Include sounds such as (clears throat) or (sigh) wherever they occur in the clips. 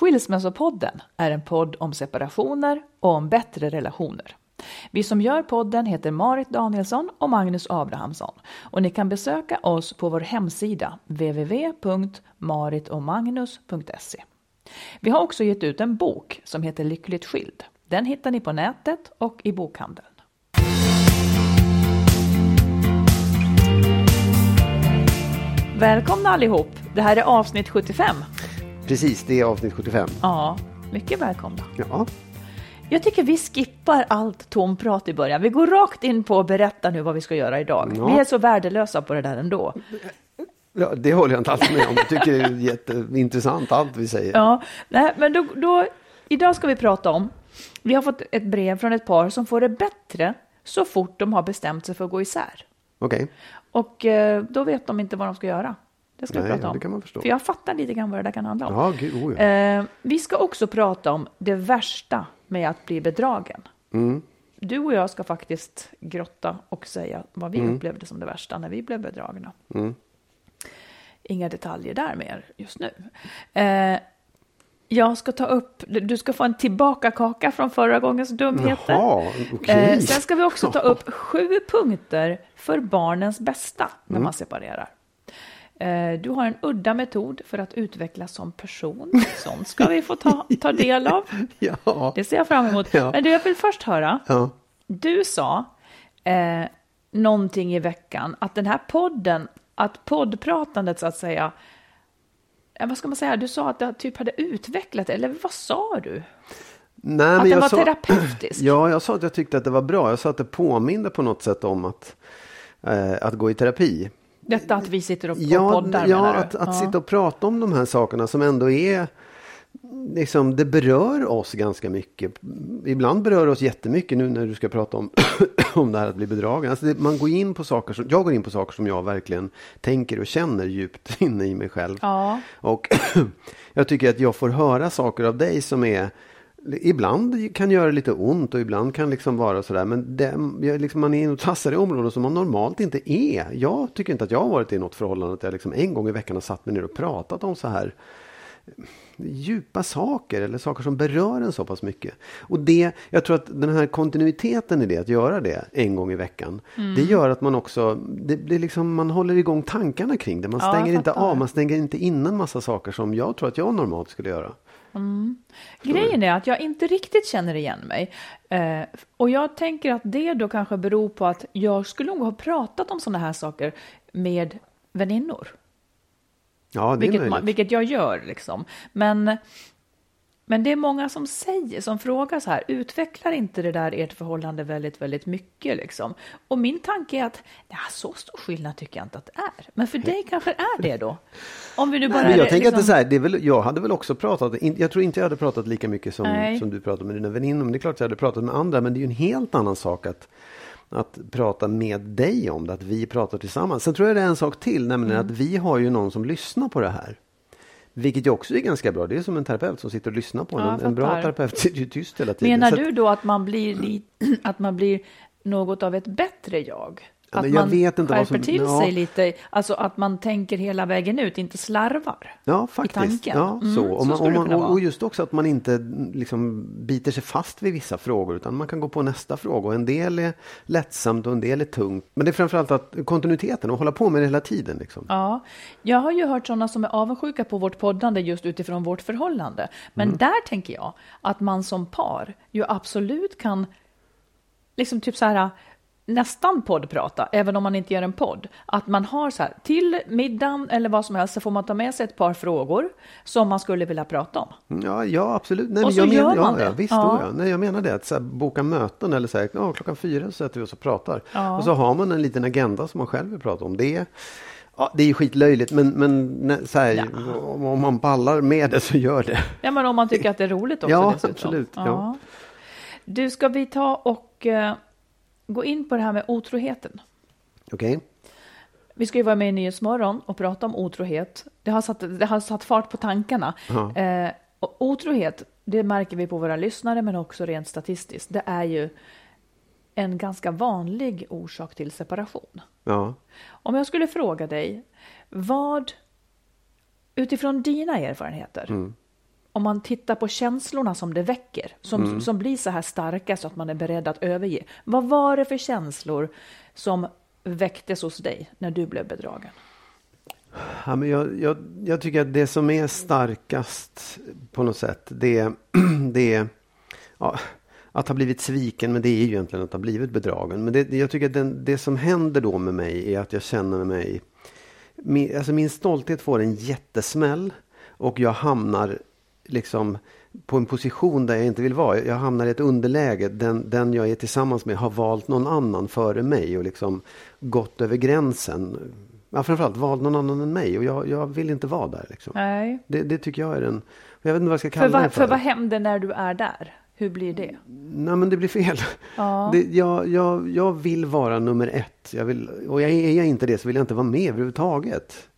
Skilsmässopodden är en podd om separationer och om bättre relationer. Vi som gör podden heter Marit Danielsson och Magnus Abrahamsson och ni kan besöka oss på vår hemsida www.maritomagnus.se. Vi har också gett ut en bok som heter Lyckligt skild. Den hittar ni på nätet och i bokhandeln. Välkomna allihop! Det här är avsnitt 75. Precis, det är avsnitt 75. Ja, mycket välkomna. Ja, Jag tycker vi skippar allt tomprat i början. Vi går rakt in på att berätta nu vad vi ska göra idag. Ja. Vi är så värdelösa på det där ändå. ja det håller jag inte alls med om. Jag tycker det är jätteintressant allt vi säger. Ja, nej, men då, då, idag ska vi prata om, vi har fått ett brev från ett par som får det bättre så fort de har bestämt sig för att gå isär. Okej, Och eh, då vet de inte vad de ska göra. Det ska vi Nej, prata om. det kan man förstå. För jag fattar lite grann vad det där kan handla om. ja, gud, oh, ja. Eh, vi ska också prata om det värsta med att bli bedragen. Mm. Du och jag ska faktiskt grotta och säga vad vi Mm. upplevde som det värsta när vi blev bedragna. Inga detaljer där mer just nu. Eh, jag ska ta upp, du ska få en tillbaka kaka från förra gångens dumheter. Jaha, okej. Eh, sen ska vi också ta upp (laughs) sju punkter för barnens bästa när Mm. man separerar. Eh, Du har en udda metod för att utvecklas som person. Sånt ska vi få ta, ta del av. (laughs) Ja, Det ser jag fram emot. Ja. Men du, jag vill först höra. ja. Du sa eh, någonting i veckan att den här podden, att poddpratandet så att säga, eh, vad ska man säga, du sa att det typ hade utvecklat, eller vad sa du? Nej, Att men den var sa, terapeutisk? (clears throat) Ja, jag sa att jag tyckte att det var bra. Jag sa att det påminde på något sätt om att, eh, att gå i terapi. Detta att vi sitter och och Ja, poddar ja menar du? att, att sitta och prata om de här sakerna som ändå är Liksom, det berör oss ganska mycket. Ibland berör det oss jättemycket nu när du ska prata om, (clears throat) om det här att bli bedragen. Alltså det, man går in på saker som, jag går in på saker som jag verkligen tänker och känner djupt (laughs) inne i mig själv. Ja. Och (clears throat) jag tycker att jag får höra saker av dig som är Ibland kan göra lite ont och ibland kan liksom vara sådär. Men det, liksom, man är inne och tassar i områden som man normalt inte är. Jag tycker inte att jag har varit i något förhållande att jag liksom en gång i veckan har satt mig ner och pratat om så här djupa saker eller saker som berör en så pass mycket. Och det, jag tror att den här kontinuiteten i det, att göra det en gång i veckan, Mm. det gör att man också, det blir liksom, man håller igång tankarna kring det. Man Ja, stänger inte fattar. av, man stänger inte in en massa saker som jag tror att jag normalt skulle göra. Grejen är att jag inte riktigt känner igen mig. Eh, och jag tänker att det då kanske beror på att jag skulle nog ha pratat om sådana här saker med väninnor. Ja, det är Vilket, möjligt. vilket jag gör liksom. Men, men det är många som säger, som frågar så här, utvecklar inte det där ert förhållande väldigt, väldigt mycket liksom? Och min tanke är att, ja, så stor skillnad tycker jag inte att det är. Men för dig kanske är det då? Om vi nu bara Men jag är tänker att det är liksom- så här, det är väl, jag hade väl också pratat, jag tror inte jag hade pratat lika mycket som, Nej. som du pratade med dina väninnor, men det är klart jag hade pratat med andra, men det är ju en helt annan sak att, att prata med dig om det, att vi pratar tillsammans. Sen tror jag det är en sak till, nämligen Mm. att vi har ju någon som lyssnar på det här. Vilket ju också är ganska bra. Det är som en terapeut som sitter och lyssnar på en. Ja, en bra terapeut sitter ju tyst hela tiden. Menar du då att man blir, li- (clears throat) att man blir något av ett bättre jag? Att jag man vet inte skärper som- till ja. sig lite, alltså att man tänker hela vägen ut, inte slarvar. Ja, faktiskt. tanken. Ja, Mm, så. så Och, man, och, det man, och just också att man inte liksom biter sig fast vid vissa frågor utan man kan gå på nästa fråga. Och en del är lättsamt och en del är tungt. Men det är framförallt att kontinuiteten och hålla på med det hela tiden. Liksom. Ja, jag har ju hört sådana som är avundsjuka på vårt poddande just utifrån vårt förhållande. Men Mm. där tänker jag att man som par ju absolut kan, liksom typ så här, nästan poddprata, även om man inte gör en podd. Att man har så här, till middagen eller vad som helst så får man ta med sig ett par frågor som man skulle vilja prata om. Ja, ja absolut. Nej, Och men så jag gör men, man ja, det. Ja, visst, Ja. ja. Nej, jag menar det. Att så här, boka möten eller så här, ja, klockan fyra så sätter vi oss och pratar. Ja. Och så har man en liten agenda som man själv vill prata om. Det är, ja, det är ju skitlöjligt men, men så här, om, om man ballar med det så gör det. Ja, men om man tycker att det är roligt också Ja, dessutom. absolut, ja. Du, ska vi ta och eh, gå in på det här med otroheten? Okej? Vi ska ju vara med i Nyhetsmorgon och prata om otrohet. Det har satt, det har satt fart på tankarna. Eh, och otrohet, det märker vi på våra lyssnare, men också rent statistiskt. Det är ju en ganska vanlig orsak till separation. Ja. Om jag skulle fråga dig, vad utifrån dina erfarenheter, Mm. Om man tittar på känslorna som det väcker, som, som blir så här starka så att man är beredd att överge. Vad var det för känslor som väcktes hos dig när du blev bedragen? Ja, men jag, jag, jag tycker att det som är starkast på något sätt, det, (clears throat) det är ja, att ha blivit sviken, men det är ju egentligen att ha blivit bedragen. Men det, jag tycker att den, det som händer då med mig är att jag känner mig, min, alltså min stolthet får en jättesmäll och jag hamnar liksom på en position där jag inte vill vara. Jag hamnar i ett underläge. Den, den jag är tillsammans med har valt någon annan före mig och liksom gått över gränsen. Ja, framförallt valt någon annan än mig och jag, jag vill inte vara där. Liksom. Nej. Det, det tycker jag är den... Jag vet inte vad jag ska För, kalla det vad, för. för vad händer när du är där? Hur blir det? Nej men det blir fel. Ja. (laughs) Det, jag, jag, jag vill vara nummer ett. Jag vill, och jag, är jag inte det så vill jag inte vara med överhuvudtaget.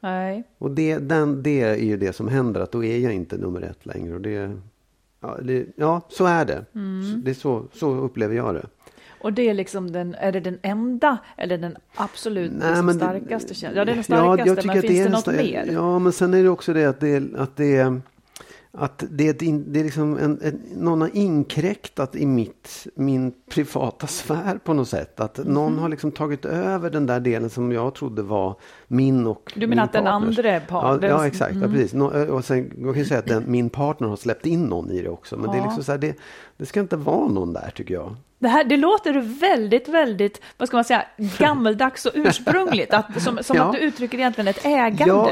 Nej. Och det, den, det är ju det som händer, att då är jag inte nummer ett längre. Och det, ja, det, ja, så är det. Mm. Det är så, så upplever jag det. Och det är liksom den, är det den enda eller den absolut Nej, liksom starkaste känslan? Ja, det är den Ja, starkaste, tycker men finns det, något mer? Ja, men sen är det också det att det, att det är att det är, det är liksom en, en, någon har inkräktat i mitt, min privata sfär på något sätt. Att Mhm. någon har liksom tagit över den där delen som jag trodde var min och Du menar min att den partners. andra par- Ja, den- ja exakt. Ja, precis. Nå, och sen man kan säga att den, min partner har släppt in någon i det också. Men det är Ja. liksom så här, det, det ska inte vara någon där tycker jag. Det, här, det låter väldigt, väldigt, vad ska man säga, gammeldags och ursprungligt. Att, som som Ja. att du uttrycker egentligen ett ägande. Ja,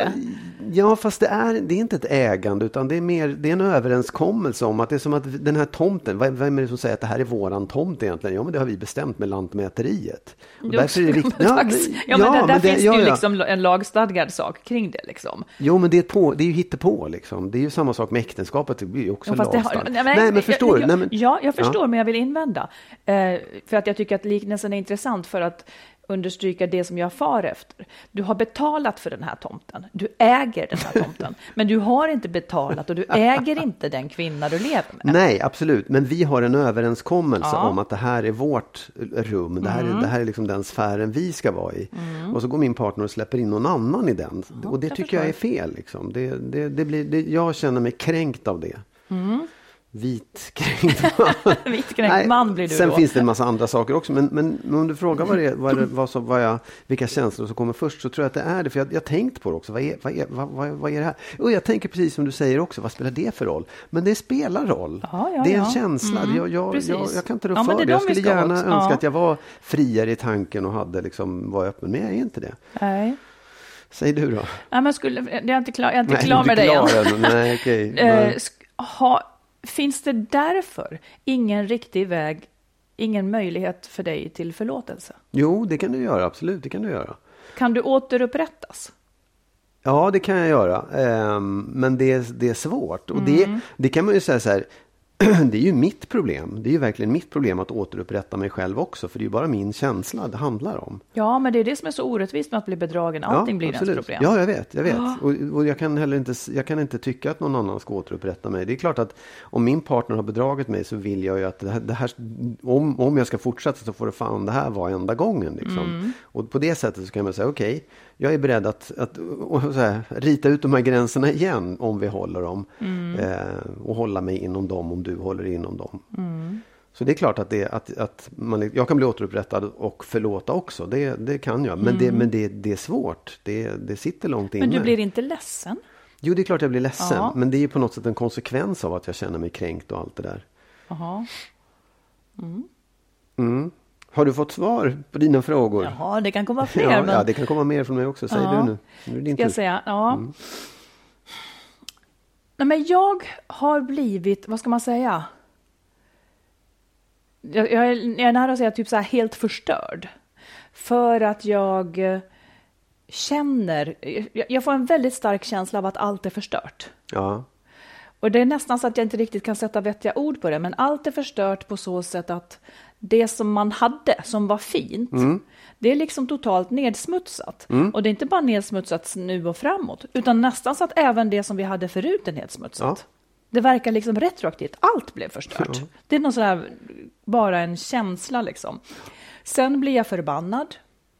ja, fast det är, det är inte ett ägande utan det är mer det är en överenskommelse om att det är som att den här tomten, vad- vem är det som säger att det här är våran tomt egentligen? Ja, men det har vi bestämt med Lantmäteriet. Och Det därför är det viktigt. gammaldags. Ja, men där, där finns ja, det ju ja. liksom en lagstadgad sak kring det. Liksom. Jo, men det är, på, det är ju hittepå liksom. Det är ju samma sak med äktenskapet, det blir ju också Ja, det lagstadgat. nej, men förstår jag, du? men, ja, jag förstår, men jag vill invända. Eh, för att jag tycker att liknelsen är intressant för att understryka det som jag far efter. Du har betalat för den här tomten. Du äger den här tomten. (laughs) men du har inte betalat och du äger inte den kvinna du lever med. Nej, absolut. Men vi har en överenskommelse Ja. om att det här är vårt rum. Det här, är, det här är liksom den sfären vi ska vara i. Och så går min partner och släpper in någon annan i den. och det jag tycker jag är förstår. fel. Liksom. Det, det, det blir, jag känner mig kränkt av det. Vit kränkt man. (laughs) Vitkränkt Nej, man blir du Sen då. finns det en massa andra saker också. Men, men, men om du frågar vad det, vad det, vad som, vad jag, vilka känslor som kommer först så tror jag att det är det. För jag har tänkt på det också. Vad är, vad, är, vad, vad, vad är det här? Och jag tänker precis som du säger också. Vad spelar det för roll? Men det spelar roll. Ja, ja, det är en ja. känsla. Mm, Jag, jag, jag, jag kan inte rå för det. Jag skulle gärna också. önska att jag var friare i tanken och hade liksom, var öppen. Men jag är inte det. Nej. Säg du då. Nej, men skulle, jag är inte klar, jag är inte Nej, klar med dig än. Nej, okej. (laughs) Eh, Nej. ha, finns det därför ingen riktig väg, ingen möjlighet för dig till förlåtelse? Jo, det kan du göra. Absolut, det kan du göra. Kan du återupprättas? Ja, det kan jag göra. Ehm, men det är, det är svårt. Och Mm. det, det kan man ju säga så här. (clears throat) det är ju mitt problem. Det är ju verkligen mitt problem att återupprätta mig själv också. För det är ju bara min känsla det handlar om. Ja, men det är det som är så orättvist med att bli bedragen. Allting ja, blir absolut. ens problem. Ja, jag vet. Jag vet. Och, och, jag kan heller inte, jag kan inte tycka att någon annan ska återupprätta mig. Det är klart att om min partner har bedragit mig så vill jag ju att det här, det här om, om jag ska fortsätta så får det fan det här vara enda gången. Liksom. Mm. Och på det sättet så kan man säga okej, okay, jag är beredd att, att här, rita ut de här gränserna igen om vi håller dem. Mm. Eh, och hålla mig inom dem om du håller inom dem. Mm. Så det är klart att, det, att, att man, jag kan bli återupprättad och förlåta också. Det, det kan jag. Men, det, mm. men det, det är svårt. Det, det sitter långt inne. Men du blir inte ledsen? Jo, det är klart jag blir ledsen. Ja. Men det är på något sätt en konsekvens av att jag känner mig kränkt och allt det där. Jaha. Mm. Har du fått svar på dina frågor? Jaha, det kan komma fler. (laughs) Ja, men... ja det kan komma mer från mig också. Säg ja. du nu. nu är din Ska jag säga? Ja. Mm. Nej, men jag har blivit, vad ska man säga? Jag, jag, är, jag är nära att säga typ så här helt förstörd. För att jag eh, känner, jag, jag får en väldigt stark känsla av att allt är förstört. Ja. Och det är nästan så att jag inte riktigt kan sätta vettiga ord på det, men allt är förstört på så sätt att det som man hade, som var fint, mm. det är liksom totalt nedsmutsat. Mm. Och det är inte bara nedsmutsat nu och framåt, utan nästan så att även det som vi hade förut är nedsmutsat. Ja. Det verkar liksom retroaktivt, allt blev förstört. Ja. Det är någon sån bara en känsla liksom. Sen blir jag förbannad.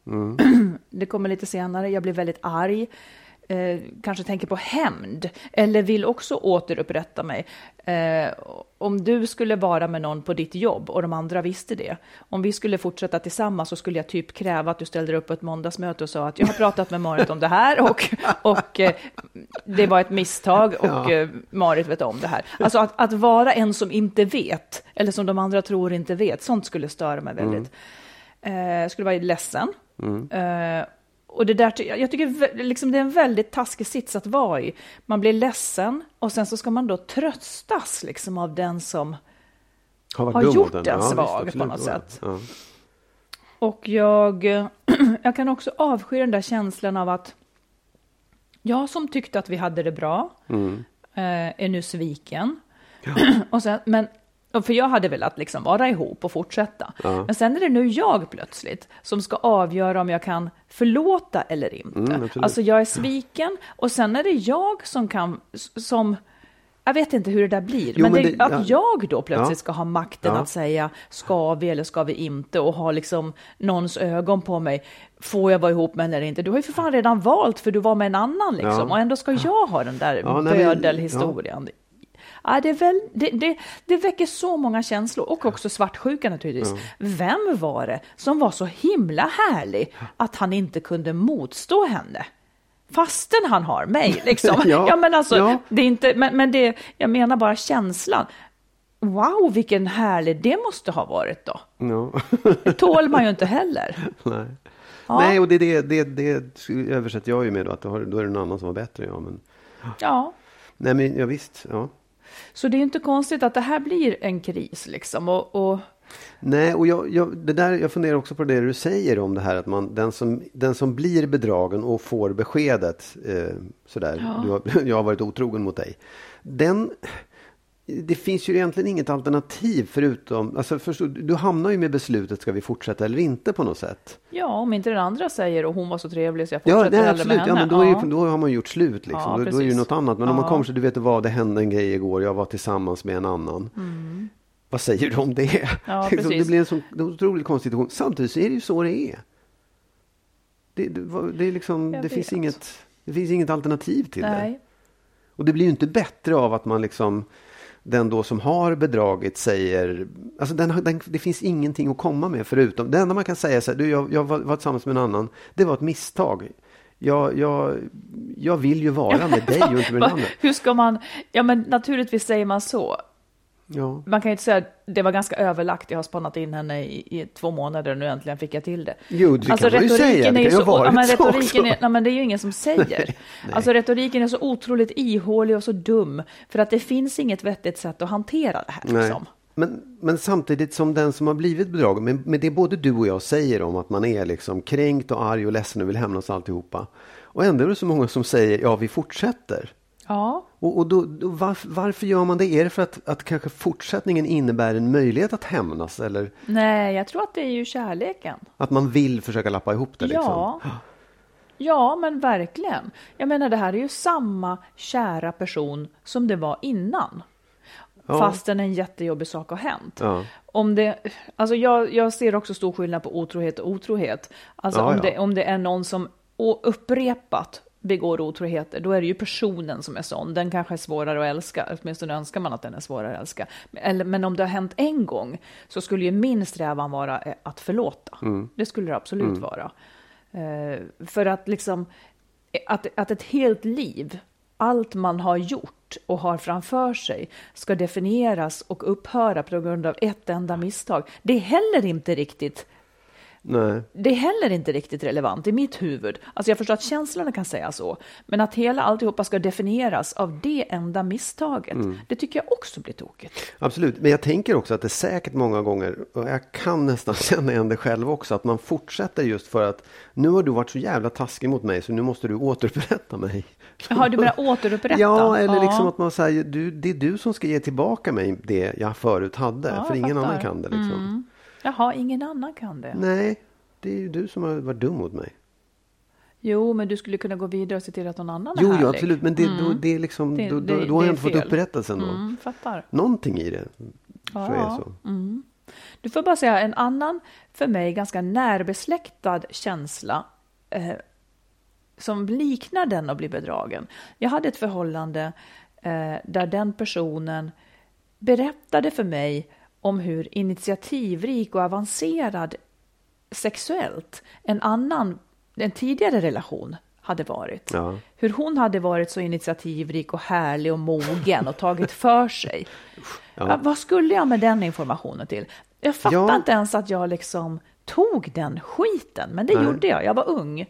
Mm. (clears throat) Det kommer lite senare, jag blir väldigt arg eh, kanske tänker på hämnd eller vill också återupprätta mig. Eh, om du skulle vara med någon på ditt jobb och de andra visste det, om vi skulle fortsätta tillsammans så skulle jag typ kräva att du ställde upp på ett måndagsmöte och sa att jag har pratat med Marit om det här och, och eh, det var ett misstag och ja. Eh, Marit vet om det här. Alltså att, att, vara en som inte vet, eller som de andra tror inte vet, sånt skulle störa mig väldigt. Mm. Eh, skulle vara ledsen. Mm. Och det där, jag tycker liksom det är en väldigt taskig sits att vara i. Man blir ledsen och sen så ska man då tröstas liksom av den som har, har gjort en ja, svag visst, på något sätt. Ja. Och jag, (clears throat) jag kan också avsky den där känslan av att jag som tyckte att vi hade det bra mm. Eh, är nu sviken. Ja. (clears throat) och sen, men för jag hade velat liksom vara ihop och fortsätta. Ja. Men sen är det nu jag plötsligt som ska avgöra om jag kan förlåta eller inte. Mm, alltså jag är sviken och sen är det jag som kan, som, jag vet inte hur det där blir, jo, men, det, det, att ja. jag då plötsligt ja. ska ha makten att säga ska vi eller ska vi inte och ha liksom någons ögon på mig. Får jag vara ihop med eller inte? Du har ju för fan redan valt för du var med en annan liksom och ändå ska jag ha den där ja, bödelhistorien. Ja, det, väl, det, det, det, väcker så många känslor och också svartsjuka naturligtvis. Mm. Vem var det som var så himla härlig att han inte kunde motstå henne? Fastän han har mig, (laughs) liksom. ja, ja, men alltså, ja. det är inte, men, men det, jag menar bara känslan. Wow, vilken härlig det måste ha varit då. Ja. det tål man ju inte heller. (laughs) Nej. Ja. Nej, och det, det, det, det översätter jag ju med då, att då, är det någon annan som var bättre. Ja, men... ja. Nej, men ja, visst. Ja. Så det är inte konstigt att det här blir en kris liksom. Och, och... Nej, och jag, jag, det där, jag funderar också på det du säger om det här att man, den, som, den som blir bedragen och får beskedet eh, sådär, ja. du har, (laughs) jag har varit otrogen mot dig. Den, det finns ju egentligen inget alternativ förutom, alltså förstå, du hamnar ju med beslutet ska vi fortsätta eller inte på något sätt. Ja, om inte den andra säger och hon var så trevlig så jag fortsätter ja, absolut. med henne. Ja, men då, ja. då har man gjort slut liksom. Ja, då, då, är det något annat. Men om man kommer så, du vet vad, det hände en grej igår, jag var tillsammans med en annan. Mm. Vad säger du om det? Ja, (laughs) liksom, det blir en så otroligt konstig situation. Samtidigt så är det ju så det är. Det, det, det, är liksom, det finns, inget, det finns inget alternativ till nej. det. Och det blir ju inte bättre av att man liksom den då som har bedragit säger, alltså den, den, det finns ingenting att komma med förutom, det enda man kan säga så här, du, jag, jag var, var tillsammans med en annan, det var ett misstag. Jag, jag, jag vill ju vara med dig och inte med den (laughs) andra. Hur ska man, ja men naturligtvis säger man så. Ja. Man kan ju inte säga att det var ganska överlagt, jag har spannat in henne i, i två månader och nu äntligen fick jag till det. Jo, det alltså, kan man ju säga, det kan ju ha varit men retoriken är, nej, men det är ju ingen som säger. (laughs) alltså retoriken är så otroligt ihålig och så dum, för att det finns inget vettigt sätt att hantera det här. Liksom. Men, men samtidigt som den som har blivit bedragen, med, med det både du och jag säger om att man är liksom kränkt och arg och ledsen och vill hämnas alltihopa. Och ändå är det så många som säger ja, vi fortsätter. Ja, Och, och då, då, varför, varför gör man det? Är det för att, att kanske fortsättningen innebär en möjlighet att hämnas? Eller nej, jag tror att det är ju kärleken. att man vill försöka lappa ihop det? Liksom? Ja. Ja, men verkligen. Jag menar, det här är ju samma kära person som det var innan. Ja. Fastän en jättejobbig sak har hänt. Ja. Om det, alltså jag, jag ser också stor skillnad på otrohet och otrohet. Alltså Ja, om. Det, om det är någon som upprepat begår otroheter, då är det ju personen som är sån. Den kanske är svårare att älska, åtminstone önskar man att den är svårare att älska. Eller, men om det har hänt en gång så skulle ju min strävan vara eh, att förlåta. Mm. Det skulle det absolut vara. Eh, för att liksom, eh, att, att ett helt liv, allt man har gjort och har framför sig, ska definieras och upphöra på grund av ett enda misstag. Det är heller inte riktigt Nej. det är heller inte riktigt relevant i mitt huvud. Alltså jag förstår att känslorna kan säga så, men att hela alltihopa ska definieras av det enda misstaget, Mm. det tycker jag också blir tokigt. Absolut, men jag tänker också att det säkert många gånger, och jag kan nästan (laughs) känna igen det själv också, att man fortsätter just för att nu har du varit så jävla taskig mot mig så nu måste du återupprätta mig. (laughs) Jaha, du menar återupprätta? Ja, eller Ja. liksom att man säger, du, det är du som ska ge tillbaka mig det jag förut hade, Ja, för ingen fattar. annan kan det. Liksom. Jaha, ingen annan kan det. Nej, det är ju du som har varit dum mot mig. Jo, men du skulle kunna gå vidare och se till att någon annan är Jo, härlig. jo, absolut, men det, då, det är liksom, Det- då, det- då har jag är inte fått upprättelsen då. Mm, fattar. Någonting i det, så är Ja. så. Du får bara säga en annan, för mig ganska närbesläktad känsla eh, som liknar den att bli bedragen. Jag hade ett förhållande eh, där den personen berättade för mig om hur initiativrik och avancerad sexuellt en annan, en tidigare relation hade varit. Ja. Hur hon hade varit så initiativrik och härlig och mogen och tagit för sig. Ja, vad skulle jag med den informationen till? Jag fattar Ja. inte ens att jag liksom tog den skiten, men det gjorde jag. Jag var ung.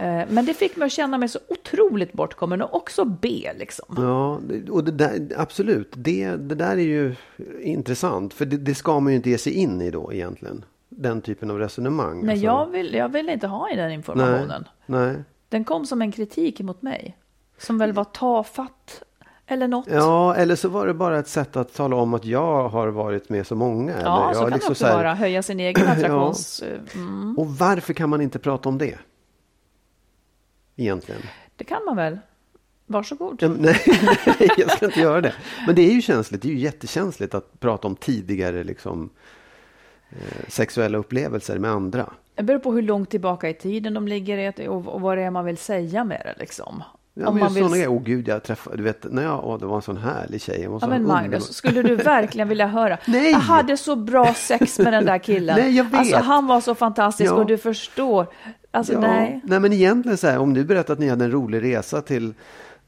Eh, Men det fick mig att känna mig så otroligt bortkommen och också B liksom. Ja, det- och det där, absolut. Det, det där är ju intressant. För det, det ska man ju inte ge sig in i då egentligen. Den typen av resonemang. Men Alltså, jag vill, jag vill inte ha i den nej, informationen. nej. Den kom som en kritik mot mig. Som väl var tafatt eller något. Ja, eller så var det bara ett sätt att tala om att jag har varit med så många. Ja, eller, så jag kan det liksom också så här- vara. Höja sin egen (clears throat) attraktions... eh, mm, Och varför kan man inte prata om det? Egentligen. det kan man väl. Varsågod. Ja, Nej, (laughs) nej, jag ska inte göra det. Men det är ju känsligt. Det är ju jättekänsligt att prata om tidigare liksom, eh, sexuella upplevelser med andra. Det beror på hur långt tillbaka i tiden de ligger och, vad det är man vill säga med det. Liksom. Ja, Om men man vill... sådana grejer. Åh gud, jag träffade, du vet, när jag, åh, det var en sån härlig tjej. Ja, men. Magnus, skulle du verkligen vilja höra? (laughs) Nej! Jag hade så bra sex med den där killen. (laughs) Nej, jag vet. Alltså, han var så fantastisk Ja. och du förstår. Alltså, Ja, nej. nej, men egentligen så här, om du berättar att ni hade en rolig resa till,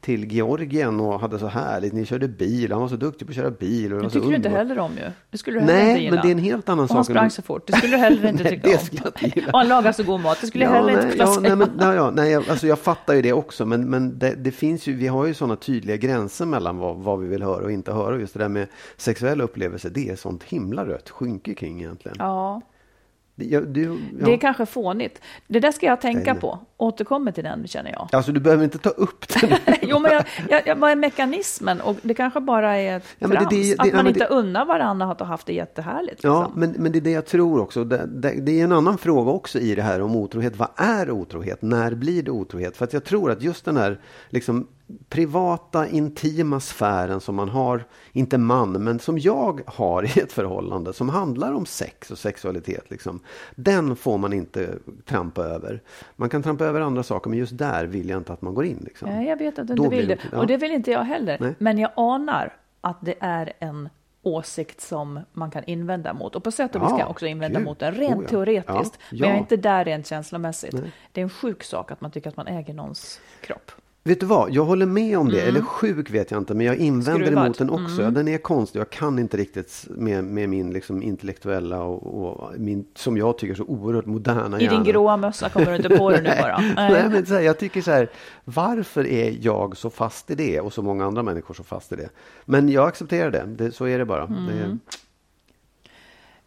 till Georgien och hade så härligt, ni körde bil, han var så duktig på att köra bil. Och det så tycker du inte heller om ju. Det skulle du heller inte Nej, gilla. men det är en helt annan och han sak. än- sprang så fort. Det skulle du heller inte (laughs) Nej, tycka det om. skulle jag inte gilla. Och han lagar så god mat. Det skulle jag heller nej, inte kunna ja, säga. nej, men, ja, ja, nej, jag- alltså jag fattar ju det också, men, men det, det finns ju, vi har ju sådana tydliga gränser mellan vad, vad vi vill höra och inte höra. Just det där med sexuella upplevelser, det är sånt himla rött skynke kring egentligen. Ja, Det, du, ja. det är kanske fånigt. Det där ska jag tänka Nej, på. Återkommer till den, känner jag. Alltså du behöver inte ta upp (laughs) det. Jo, men jag, jag, jag, vad är mekanismen? Och det kanske bara är ett Ja, det- trams. det- det- att ja, man inte det- unnar varandra att ha haft det jättehärligt. Ja, Liksom. men, men det är det jag tror också. Det, det, det är en annan fråga också i det här om otrohet. Vad är otrohet? När blir det otrohet? För att jag tror att just den här liksom, privata, intima sfären som man har, inte man, men som jag har i ett förhållande som handlar om sex och sexualitet. Liksom, den får man inte trampa över. Man kan trampa över andra saker, men just där vill jag inte att man går in. Liksom. Ja, jag vet att du Då inte blir vill det. ja. Och det vill inte jag heller. Nej. Men jag anar att det är en åsikt som man kan invända mot. Och på sätt och vis Ja, kan jag också invända gud. mot den rent Oh ja. teoretiskt. Ja, Men jag är inte där rent känslomässigt. Nej. Det är en sjuk sak att man tycker att man äger någons kropp. Vet du vad, jag håller med om det. Eller sjuk vet jag inte, men jag invänder Mm. Skruvad. emot den också. Ja, den är konstig. Jag kan inte riktigt med, med min liksom intellektuella och, och min, som jag tycker, så oerhört moderna I din hjärna. gråa mössa kommer du inte på det nu (laughs) bara. Nej, men så här, jag tycker så här, varför är jag så fast i det och så många andra människor så fast i det? Men jag accepterar det, det så är det bara. Mm. Det,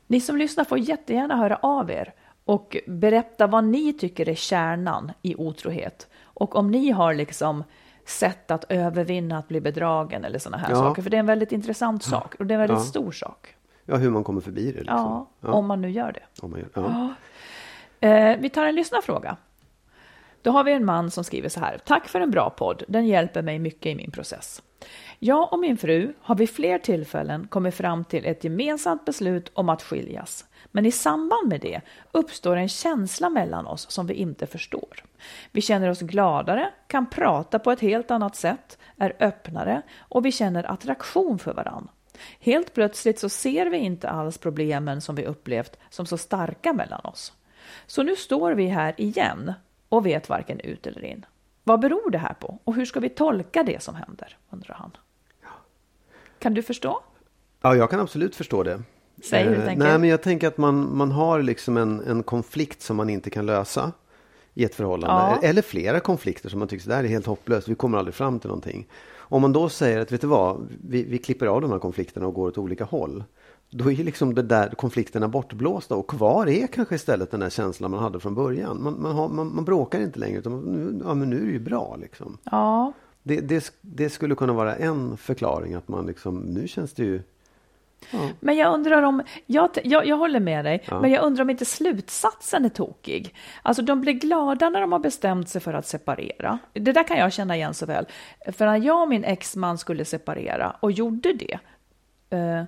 Ni som lyssnar får jättegärna höra av er och berätta vad ni tycker är kärnan i otrohet. Och om ni har liksom sätt att övervinna att bli bedragen eller sådana här Ja. saker. För det är en väldigt intressant sak och det är en väldigt Ja. stor sak. Ja, hur man kommer förbi det. Liksom. Ja, Ja. om man nu gör det. Om man gör, ja. Eh, vi tar en lyssnarfråga. Då har vi en man som skriver så här. Tack för en bra podd. Den hjälper mig mycket i min process. Jag och min fru har vid fler tillfällen kommit fram till ett gemensamt beslut om att skiljas. Men i samband med det uppstår en känsla mellan oss som vi inte förstår. Vi känner oss gladare, kan prata på ett helt annat sätt, är öppnare och vi känner attraktion för varann. Helt plötsligt så ser vi inte alls problemen som vi upplevt som så starka mellan oss. Så nu står vi här igen och vet varken ut eller in. Vad beror det här på och hur ska vi tolka det som händer? undrar han. Kan du förstå? ja, jag kan absolut förstå det. Du Eh. Nej, men jag tänker att man, man har liksom en, en konflikt som man inte kan lösa i ett förhållande. Ja. Eller flera konflikter som man tycker, det här är helt hopplöst, vi kommer aldrig fram till någonting. Om man då säger att, vet du vad, vi, vi klipper av de här konflikterna och går åt olika håll. Då är liksom det där konflikterna bortblåsta och kvar är kanske istället den där känslan man hade från början. Man, man, har, man, man bråkar inte längre utan nu, ja, men nu är det ju bra liksom. Ja, Det, det, det skulle kunna vara en förklaring att man liksom, nu känns det ju men jag undrar om, jag, jag, jag håller med dig, men jag undrar om inte slutsatsen är tokig. Alltså de blir glada när de har bestämt sig för att separera. Det där kan jag känna igen så väl. För när jag och min exman skulle separera och gjorde det, eh,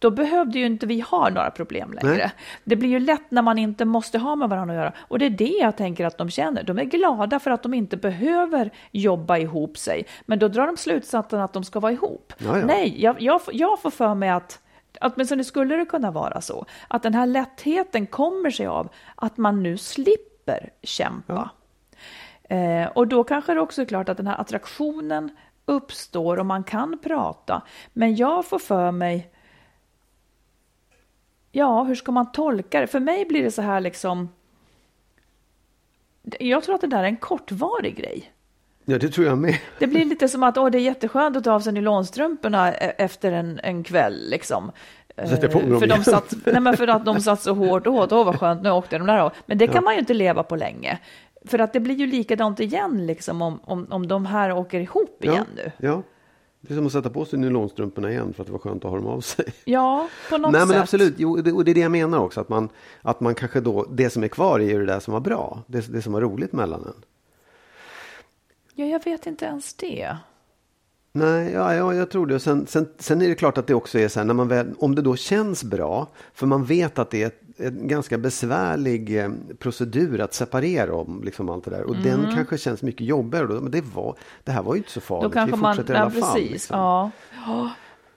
då behövde ju inte vi ha några problem längre. Nej. Det blir ju lätt när man inte måste ha med varandra att göra. Och det är det jag tänker att de känner. De är glada för att de inte behöver jobba ihop sig. Men då drar de slutsatsen att de ska vara ihop. Ja, ja. Nej, jag, jag, får- jag får för mig att Åtminstone skulle det kunna vara så. Att den här lättheten kommer sig av att man nu slipper kämpa. Eh, och då kanske det också är klart att den här attraktionen uppstår och man kan prata. Men jag får för mig Ja, hur ska man tolka det? För mig blir det så här liksom... Jag tror att det där är en kortvarig grej. Ja, det tror jag med. Det blir lite som att åh, det är jätteskönt att ta av sig nylonstrumporna e- efter en, en kväll. Liksom. Eh, för, de satt, nej, men för att de satt så hårt åt. Åh, vad skönt, nu åkte de där av. Men det kan man ju inte leva på länge. För att det blir ju likadant igen liksom, om, om, om de här åker ihop igen nu. Ja. Det är som att sätta på sig nylonstrumporna igen för att det var skönt att ha dem av sig. Ja, på något Nej sätt. men absolut, jo, det, och det är det jag menar också. Att man, att man kanske då, det som är kvar är ju det där som var bra. Det, det som var roligt mellan en. Ja, jag vet inte ens det. Nej, ja, ja, jag tror det. Och Sen, sen, sen är det klart att det också är så här, när man väl, om det då känns bra, för man vet att det är en ganska besvärlig eh, procedur att separera om liksom allt det där. Och den kanske känns mycket jobbigare. Då, men det, var, det här var ju inte så farligt. Då kanske Vi man, fortsätter i ja, alla fall. precis. liksom. Ja. Ja.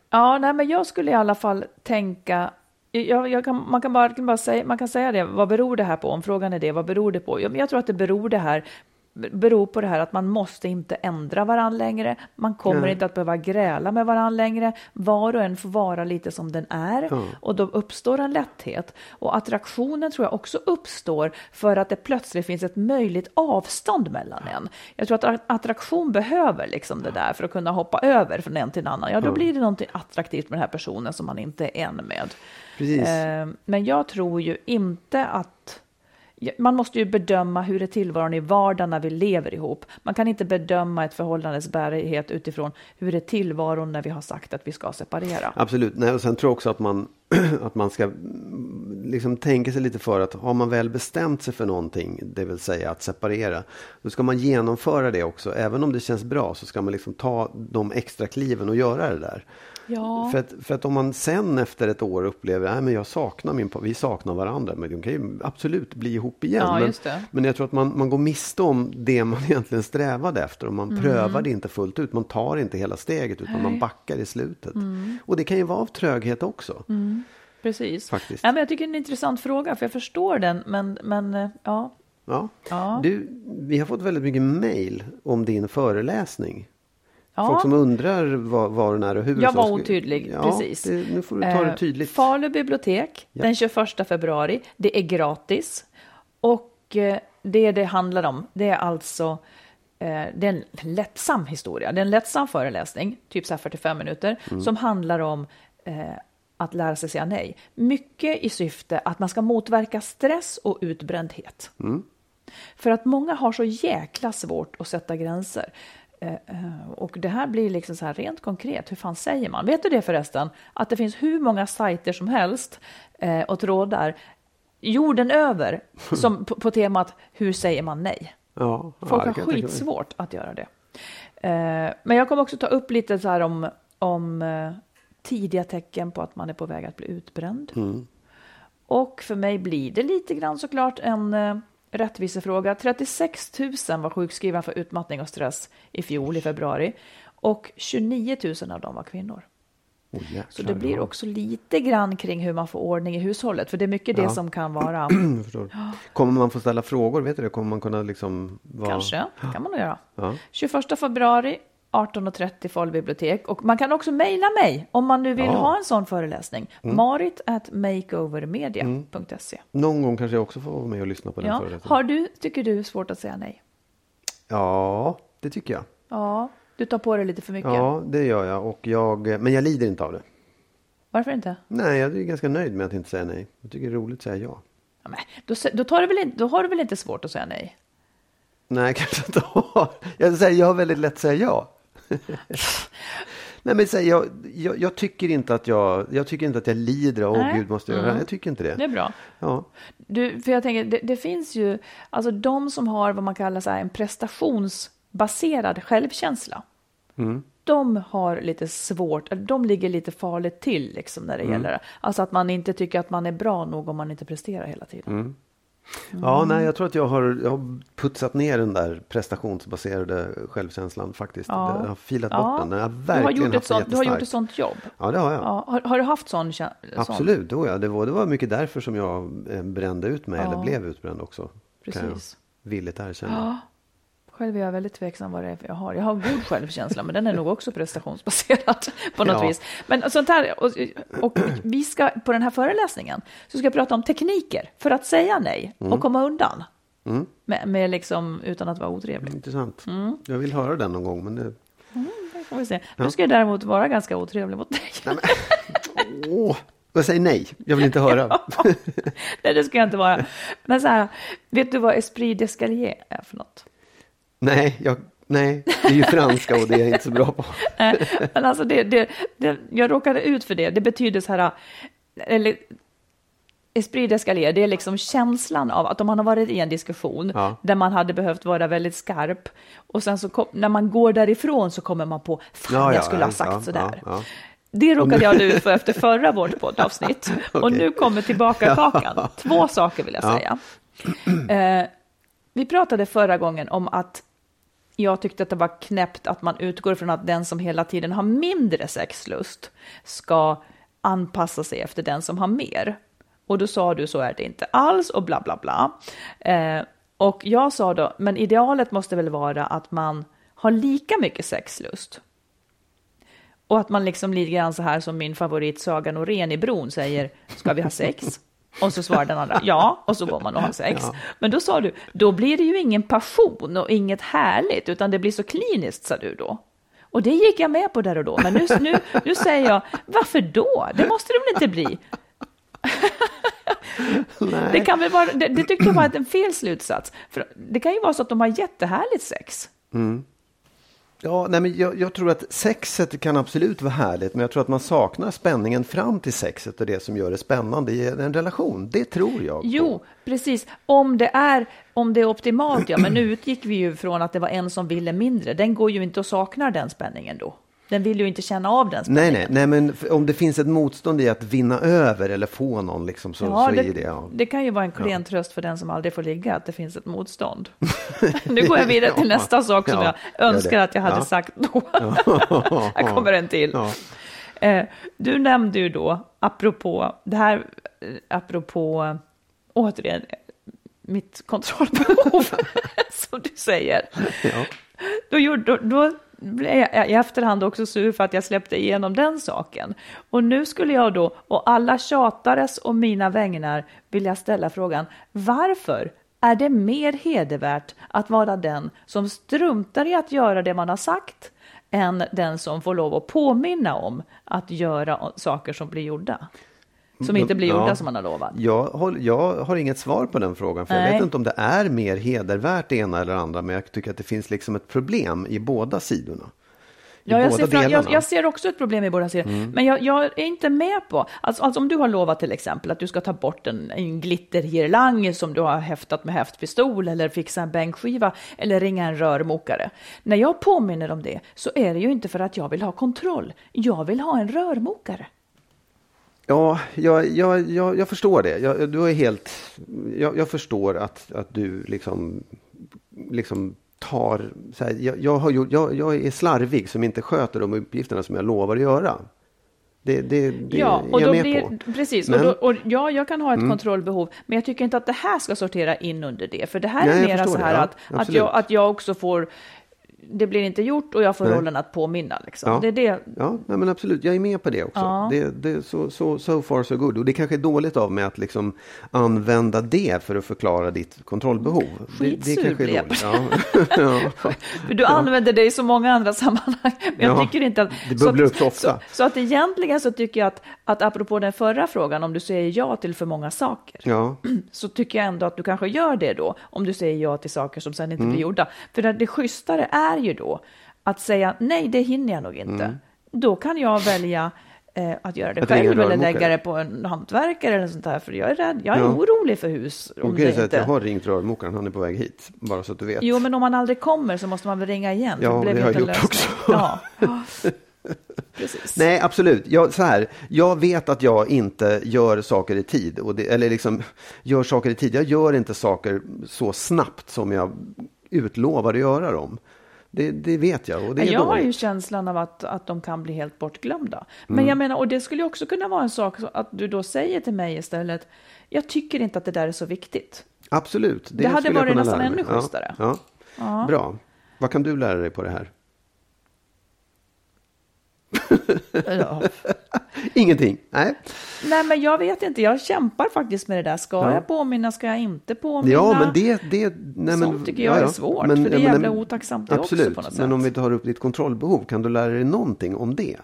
ja, nej, men jag skulle i alla fall tänka jag, jag kan, man, kan bara, kan bara säga, man kan säga det, vad beror det här på? Om frågan är det, vad beror det på? Jag, jag tror att det beror det här beror på det här att man måste inte ändra varandra längre. Man kommer Nej. inte att behöva gräla med varandra längre. Var och en får vara lite som den är Ja. och då uppstår en lätthet. Och attraktionen tror jag också uppstår för att det plötsligt finns ett möjligt avstånd mellan en. Jag tror att attraktion behöver liksom det där för att kunna hoppa över från en till en annan. Ja, då blir det någonting attraktivt med den här personen som man inte är en med. Precis. Eh, Men jag tror ju inte att man måste ju bedöma hur är tillvaron i vardagen när vi lever ihop. Man kan inte bedöma ett förhållandes bärighet utifrån hur är tillvaron när vi har sagt att vi ska separera. Absolut. Nej, och sen tror jag också att man, (clears throat) att man ska mm, liksom tänka sig lite för att har man väl bestämt sig för någonting, det vill säga att separera, då ska man genomföra det också. Även om det känns bra så ska man liksom ta de extra kliven och göra det där. Ja. För, att, för att om man sen efter ett år upplever att jag saknar min, vi saknar varandra, men de kan ju absolut bli ihop igen. Ja, men, men jag tror att man, man går miste om det man (laughs) egentligen strävade efter och man Mm. prövar det inte fullt ut. Man tar inte hela steget utan man backar i slutet. Och det kan ju vara av tröghet också. Precis. Faktiskt. Ja, men jag tycker det är en intressant fråga, för jag förstår den, men, men eh, ja. Ja. Ja. Du, vi har fått väldigt mycket mejl om din föreläsning. Ja. Folk som undrar vad, vad den är och hur. Jag var otydlig, ja, precis. Det, nu får du ta det Eh, tydligt. Falu bibliotek Ja. den 21 februari. Det är gratis. Och eh, det det handlar om, det är alltså eh, det är en lättsam historia. Det är en lättsam föreläsning, typ så här 45 minuter, Mm. som handlar om eh, att lära sig säga nej. Mycket i syfte att man ska motverka stress och utbrändhet. Mm. För att många har så jäkla svårt att sätta gränser. Eh, eh, Och det här blir liksom så här rent konkret, hur fan säger man? Vet du det förresten? Att det finns hur många sajter som helst eh, och trådar jorden över (laughs) som på, på temat hur säger man nej? Ja, Folk har skitsvårt att göra det. Men jag kommer också ta upp lite så här om, om tidiga tecken på att man är på väg att bli utbränd. Mm. Och för mig blir det lite grann såklart en rättvisefråga. 36 000 var sjukskrivna för utmattning och stress i fjol i februari. Och 29 000 av dem var kvinnor. Jäklar, Så det blir också lite grann kring hur man får ordning i hushållet. För det är mycket det Ja. som kan vara. (clears throat) Kommer man få ställa frågor? Vet du det? Kommer man kunna liksom vara... kanske, kan man nog göra. Ja. 21 februari 18.30 Folkbibliotek. Och man kan också mejla mig om man nu vill Ja. Mm. ha en sån föreläsning. Marit at makeovermedia.se. Någon gång kanske jag också får vara med och lyssna på den Ja. föreläsningen. Har du, tycker du, svårt att säga nej? Ja, det tycker jag. Ja, du tar på dig lite för mycket. Ja, det gör jag. Och jag. Men jag lider inte av det. Varför inte? Nej, jag är ganska nöjd med att inte säga nej. Jag tycker det är roligt att säga ja. Ja, men, då, då, tar du väl inte, då har du väl inte svårt att säga nej? Nej, (laughs) kanske inte har. Jag jag har väldigt lätt att säga ja. (laughs) Nej, men säg, jag, jag, jag tycker inte att jag, jag tycker inte att jag lider av, åh gud måste jag göra här. Jag tycker inte det. Det är bra. Ja. Du, för jag tänker, det, det finns ju, alltså de som har vad man kallar så här, en prestationsbaserad självkänsla. Mm. De har lite svårt, de ligger lite farligt till liksom när det Mm. gäller. Alltså att man inte tycker att man är bra nog om man inte presterar hela tiden. Mm. ja, nej, jag tror att jag har, jag har putsat ner den där prestationsbaserade självkänslan faktiskt. Ja. Jag har filat Ja. bort den. Den har Du har, gjort ett sånt, du har gjort ett sånt jobb. Ja, det har jag. Ja, har, har du haft sån, sån? Absolut, då ja. det, var, det var mycket därför som jag eh, brände ut mig, eller blev utbränd också. Kan jag Precis. villigt erkänna. Ja. Själv är jag väldigt tveksam vad det är jag har. Jag har god självkänsla, men den är nog också prestationsbaserad (laughs) på något Ja. vis. Men sånt här, och, och vi ska på den här föreläsningen så ska jag prata om tekniker för att säga nej och komma undan. Mm. Med, med liksom, utan att vara otrevlig. Intressant. Mm. Jag vill höra den någon gång, men det... Det får vi se. Nu ska jag däremot vara ganska otrevlig mot dig. Åh, jag säger nej. Jag vill inte (laughs) höra. Nej, det ska jag inte vara. Men så här, vet du vad esprit d'escalier är för något? Nej, jag, nej, det är ju franska och det är jag inte så bra på. (laughs) Men alltså det, det, det, jag råkade ut för det. Det betyder så här, eller esprit d'escalier, det är liksom känslan av att om man har varit i en diskussion Ja. där man hade behövt vara väldigt skarp och sen så kom, när man går därifrån så kommer man på, fan Ja, ja, jag skulle ha ja, sagt ja, sådär. Det råkade jag ut för efter förra vårt poddavsnitt. (laughs) Och Okej. nu kommer tillbaka kakan. Två saker vill jag Ja. säga. Eh, vi pratade förra gången om att jag tyckte att det var knäppt att man utgår från att den som hela tiden har mindre sexlust ska anpassa sig efter den som har mer. Och då sa du så är det inte alls och bla bla bla. Eh, och jag sa då, men idealet måste väl vara att man har lika mycket sexlust. Och att man liksom lite grann så här som min favorit Saga Norén i Bron säger, ska vi ha sex? Och så svarar den andra ja, och så går man och har sex. Men då sa du, då blir det ju ingen passion och inget härligt, utan det blir så kliniskt, sa du då. Och det gick jag med på där och då, men nu, nu, nu säger jag, varför då? Det måste det väl inte bli? Det, kan väl vara, det, det tyckte jag var en fel slutsats. För det kan ju vara så att de har jättehärligt sex. Ja, nej, men jag, jag tror att sexet kan absolut vara härligt, men jag tror att man saknar spänningen fram till sexet och det som gör det spännande i en relation. Det tror jag. på. Jo, precis. Om det är, om det är optimalt, ja. Men nu utgick vi ju från att det var en som ville mindre. Den går ju inte att sakna den spänningen då. Den vill ju inte känna av den Nej, spänningen. nej, nej, men f- om det finns ett motstånd i att vinna över eller få någon, liksom, så, Ja, så det, är det. Ja. det kan ju vara en klen tröst för den som aldrig får ligga, att det finns ett motstånd. (laughs) nu går jag vidare till nästa sak som ja, jag önskar att jag hade sagt då. (laughs) (laughs) här kommer en till. Eh, du nämnde ju då, apropå det här, eh, apropå, återigen, mitt kontrollbehov, som du säger. Ja. Då, gjorde, då, då blev jag i efterhand också sur för att jag släppte igenom den saken. Och nu skulle jag då, och alla tjatares och mina vägnar, vilja ställa frågan, varför är det mer hedervärt att vara den som struntar i att göra det man har sagt än den som får lov att påminna om att göra saker som blir gjorda? Som inte blir gjorda Ja. som man har lovat. Jag, håll, jag har inget svar på den frågan. För jag Nej. vet inte om det är mer hedervärt det ena eller andra. Men jag tycker att det finns liksom ett problem i båda sidorna. I Ja, jag, ser fram, jag, jag ser också ett problem i båda sidor. Men jag, jag är inte med på, alltså, alltså om du har lovat till exempel att du ska ta bort en, en glitterhirlang som du har häftat med häftpistol eller fixa en bänkskiva eller ringa en rörmokare. När jag påminner om det så är det ju inte för att jag vill ha kontroll. Jag vill ha en rörmokare. Ja, jag, jag, jag, jag förstår det. Jag, du är helt, jag, jag förstår att, att du liksom, liksom tar... Så här, jag, jag, har gjort, jag, jag är slarvig som inte sköter de uppgifterna som jag lovar att göra. Det, det, det ja, är och jag då med blir, på. precis. Men- Mm. Och då, och ja, jag kan ha ett kontrollbehov, men jag tycker inte att det här ska sortera in under det. För det här Nej, är jag mera så det, här ja, att, att, jag, att jag också får, det blir inte gjort och jag får Nej. rollen att påminna. Liksom. Ja. Det är det. Ja, nej, men absolut. Jag är med på det också. Ja. Det, det, så, så, so far so good. Och det kanske är dåligt av mig att liksom använda det för att förklara ditt kontrollbehov. Det, det Skitsur kanske är dåligt. Ja. (laughs) ja. (laughs) För du använder det i så många andra sammanhang. Men jag Ja, tycker inte att... det så bubblar upp så ofta. Så, så att egentligen så tycker jag att, att apropå den förra frågan, om du säger ja till för många saker, ja. (clears throat) så tycker jag ändå att du kanske gör det då, om du säger ja till saker som sen inte Mm. blir gjorda. För det, det schysstare är ju då att säga nej, det hinner jag nog inte. Då kan jag välja eh, att göra det Mm. Att själv eller lägga det på en hantverkare eller sånt där, för jag är rädd, jag är Ja. orolig för hus. Om Okej, det så att inte... jag har ringt rörmokaren, han är på väg hit. Bara så att du vet. Jo, men om man aldrig kommer så måste man väl ringa igen. Ja, det ju har jag gjort också. Ja. (laughs) (laughs) Precis. Nej, absolut. Jag, så här, jag vet att jag inte gör saker i tid. Och det, eller liksom, gör saker i tid. Jag gör inte saker så snabbt som jag utlovar att göra dem. Det, det vet jag och det är jag har dåligt. ju känslan av att, att de kan bli helt bortglömda. Mm. Men jag menar, och det skulle också kunna vara en sak att du då säger till mig istället, jag tycker inte att det där är så viktigt. Absolut. Det hade skulle jag varit nästan ännu schysstare. Ja, ja. Bra. Vad kan du lära dig på det här? Ja. (laughs) Ingenting? Nej. Nej, men jag vet inte, jag kämpar faktiskt med det där. Ska Ja. jag påminna, ska jag inte påminna? Ja, men det... det nej, men, Sånt tycker jag är svårt, för det är jävla otacksamt det också Absolut, på något men sätt. om vi tar upp ditt kontrollbehov, kan du lära dig någonting om det?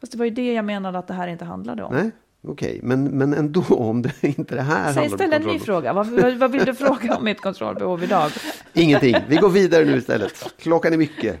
Fast det var ju det jag menade att det här inte handlade om. Nej, okej, men, men ändå (laughs) om det inte det här Säg, handlar om ställ en ny fråga. Vad, vad, vad vill du fråga om mitt kontrollbehov idag? (laughs) Ingenting, vi går vidare nu istället. Klockan är mycket.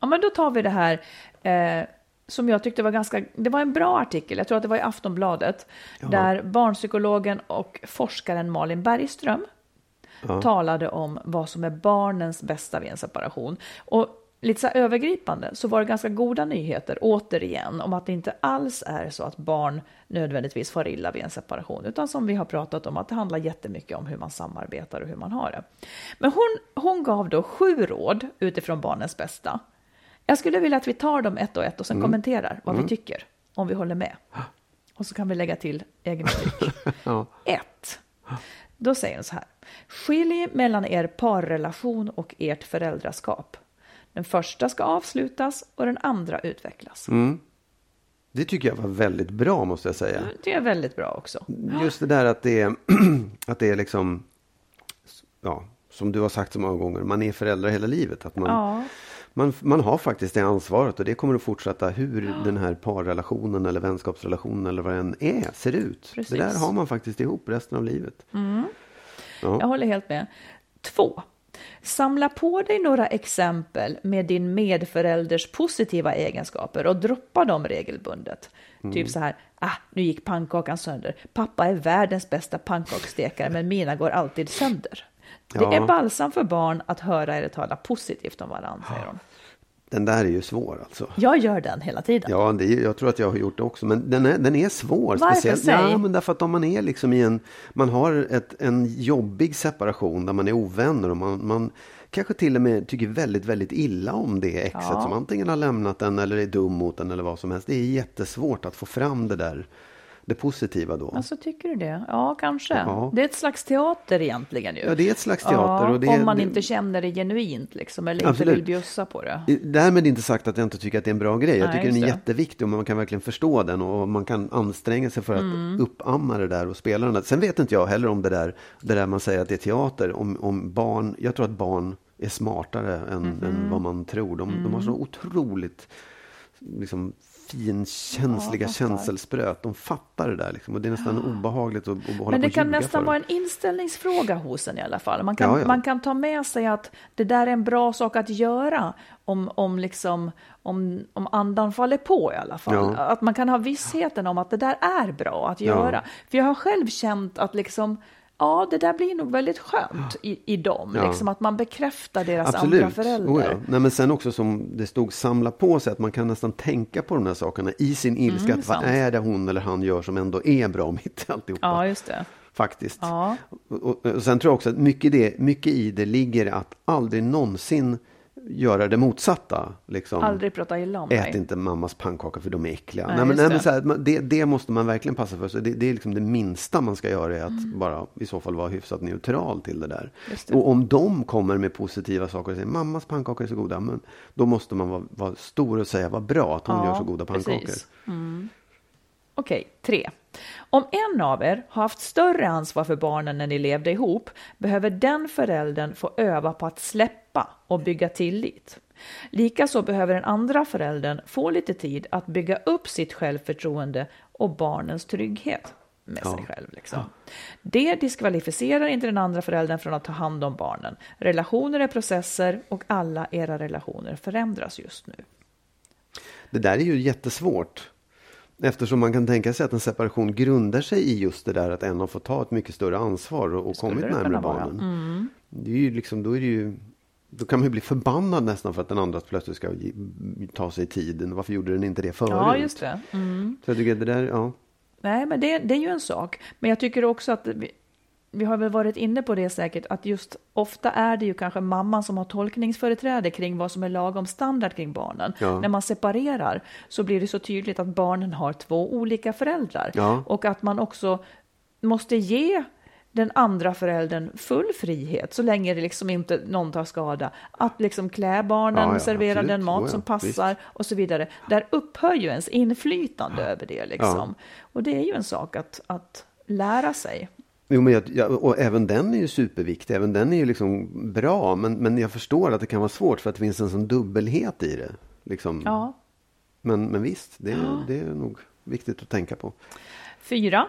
Ja, men då tar vi det här eh, som jag tyckte var ganska, det var en bra artikel, jag tror att det var i Aftonbladet, där barnpsykologen och forskaren Malin Bergström talade om vad som är barnens bästa vid en separation. Och lite så här övergripande så var det ganska goda nyheter återigen om att det inte alls är så att barn nödvändigtvis far illa vid en separation, utan som vi har pratat om att det handlar jättemycket om hur man samarbetar och hur man har det. Men hon, hon gav då sju råd utifrån barnens bästa. Jag skulle vilja att vi tar dem ett och ett och sen kommenterar vad vi tycker, om vi håller med. Och så kan vi lägga till egen tyck. (laughs) Ja. Ett. Då säger hon så här. Skilj mellan er parrelation och ert föräldraskap. Den första ska avslutas och den andra utvecklas. Mm. Det tycker jag var väldigt bra måste jag säga. Det är väldigt bra också. Just det där att det är, (clears throat) att det är liksom, ja, som du har sagt så många gånger, man är föräldrar hela livet. Att man, Ja. Man, man har faktiskt det ansvaret och det kommer att fortsätta hur den här parrelationen eller vänskapsrelationen eller vad den är, ser ut. Precis. Det där har man faktiskt ihop resten av livet. Jag håller helt med. Två. Samla på dig några exempel med din medförälders positiva egenskaper och droppa dem regelbundet. Mm. Typ så här, ah, nu gick pannkakan sönder. Pappa är världens bästa pannkaksstekare, men mina går alltid sönder. Det Ja. är balsam för barn att höra er tala positivt om varandra, säger hon. Den där är ju svår alltså. Jag gör den hela tiden. Ja, det jag tror att jag har gjort det också. Men den är, den är svår. Varför? Speciellt, Säg. ja, men därför att om man är liksom i en, man har ett, en jobbig separation där man är ovänner och man, man kanske till och med tycker väldigt, väldigt illa om det exet Ja. som antingen har lämnat den eller är dum mot den eller vad som helst. Det är jättesvårt att få fram det där, det positiva då. Alltså, tycker du det? Ja, kanske. Ja. Det är ett slags teater egentligen ju. Ja, det är ett slags teater. Ja, och det, om man det, inte känner det genuint liksom, eller Absolut. inte vill bjussa på det. Därmed inte sagt att jag inte tycker att det är en bra grej. Jag Nej, tycker den är det. jätteviktig och man kan verkligen förstå den och man kan anstränga sig för att Mm. uppamma det där och spela den där. Sen vet inte jag heller om det där, det där man säger att det är teater, om, om barn, jag tror att barn är smartare än, Mhm. än vad man tror. De, de har så Mm. otroligt liksom, finkänsliga fattar. känselspröt. De fattar det där liksom, och det är nästan obehagligt att, att hålla Men det kan nästan vara en inställningsfråga hos en i alla fall. Man kan, Ja, ja. Man kan ta med sig att det där är en bra sak att göra om, om, liksom, om, om andan faller på i alla fall. Ja. Att man kan ha vissheten om att det där är bra att Ja. göra. För jag har själv känt att liksom, ja, det där blir nog väldigt skönt i, i dem. Ja. Liksom att man bekräftar deras andra Absolut. föräldrar. Oh ja. Nej, men sen också som det stod samla på sig att man kan nästan tänka på de här sakerna i sin ilska. Mm, att vad är det hon eller han gör som ändå är bra mitt i alltihopa. Ja, just det. Faktiskt. Ja. Och, och, och sen tror jag också att mycket, det, mycket i det ligger att aldrig någonsin göra det motsatta. Liksom. Aldrig prata illa om Ät mig. inte mammas pannkakor för de är äckliga. Nej, Nej, men, nej, men det. så här, det, det måste man verkligen passa för. Så det, det är liksom det minsta man ska göra är att Mm. bara i så fall vara hyfsat neutral till det där. Det. Och om de kommer med positiva saker och säger mammas pannkakor är så goda. Men då måste man vara, vara stor och säga vad bra att hon Ja, gör så goda pannkakor. Mm. Okej, tre. Om en av er har haft större ansvar för barnen när ni levde ihop behöver den föräldern få öva på att släppa och bygga tillit. Likaså behöver den andra föräldern få lite tid att bygga upp sitt självförtroende och barnens trygghet med sig själv. Liksom. Det diskvalificerar inte den andra föräldern från att ta hand om barnen. Relationer är processer och alla era relationer förändras just nu. Det där är ju jättesvårt. Eftersom man kan tänka sig att en separation grundar sig i just det där att en har fått ta ett mycket större ansvar och, och kommit närmare barnen. Mm. Det är ju liksom, då är det ju då kan man ju bli förbannad nästan för att den andra plötsligt ska ge- ta sig tiden. Varför gjorde den inte det förut? Ja, just det. Mm. Så jag tycker det där, ja. Nej, men det, det är ju en sak. Men jag tycker också att vi, vi har väl varit inne på det säkert, att just ofta är det ju kanske mamman som har tolkningsföreträde kring vad som är lagom standard kring barnen. Ja. När man separerar så blir det så tydligt att barnen har två olika föräldrar. Ja. Och att man också måste ge den andra föräldern full frihet så länge det liksom inte någon tar skada. Att liksom klä barnen, Ja, ja, servera absolut. den mat Oh som passar och så vidare. Där upphör ju ens inflytande över det liksom. Och det är ju en sak att, att lära sig. Jo, men jag, ja, och även den är ju superviktig. Även den är ju liksom bra. Men, men jag förstår att det kan vara svårt för att det finns en sån dubbelhet i det. Liksom. Ja. Men, men visst, det, är- det är nog viktigt att tänka på. Fyra.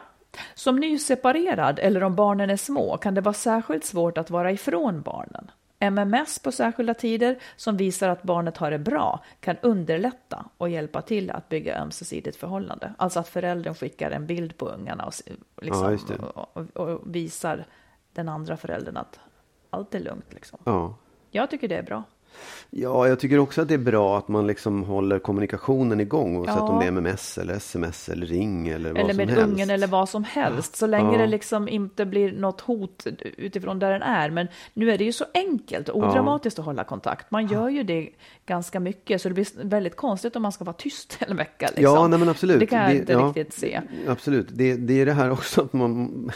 Som nyseparerad eller om barnen är små kan det vara särskilt svårt att vara ifrån barnen. MMS på särskilda tider som visar att barnet har det bra kan underlätta och hjälpa till att bygga ömsesidigt förhållande. Alltså att föräldern skickar en bild på ungarna och, liksom, Ja, och, och visar den andra föräldern att allt är lugnt. Liksom. Ja. Jag tycker det är bra. Ja, jag tycker också att det är bra att man liksom håller kommunikationen igång. Oavsett Ja. om det är MMS eller sms eller ring eller vad Eller som med helst. ungen eller vad som helst. Så länge Ja. det liksom inte blir något hot utifrån där den är. Men nu är det ju så enkelt och odramatiskt att hålla kontakt. Man gör ju det ganska mycket. Så det blir väldigt konstigt om man ska vara tyst (laughs) en vecka. Liksom. Ja, nej, men absolut. Det kan jag Det- inte ja. riktigt se. Absolut, det, det är det här också att man...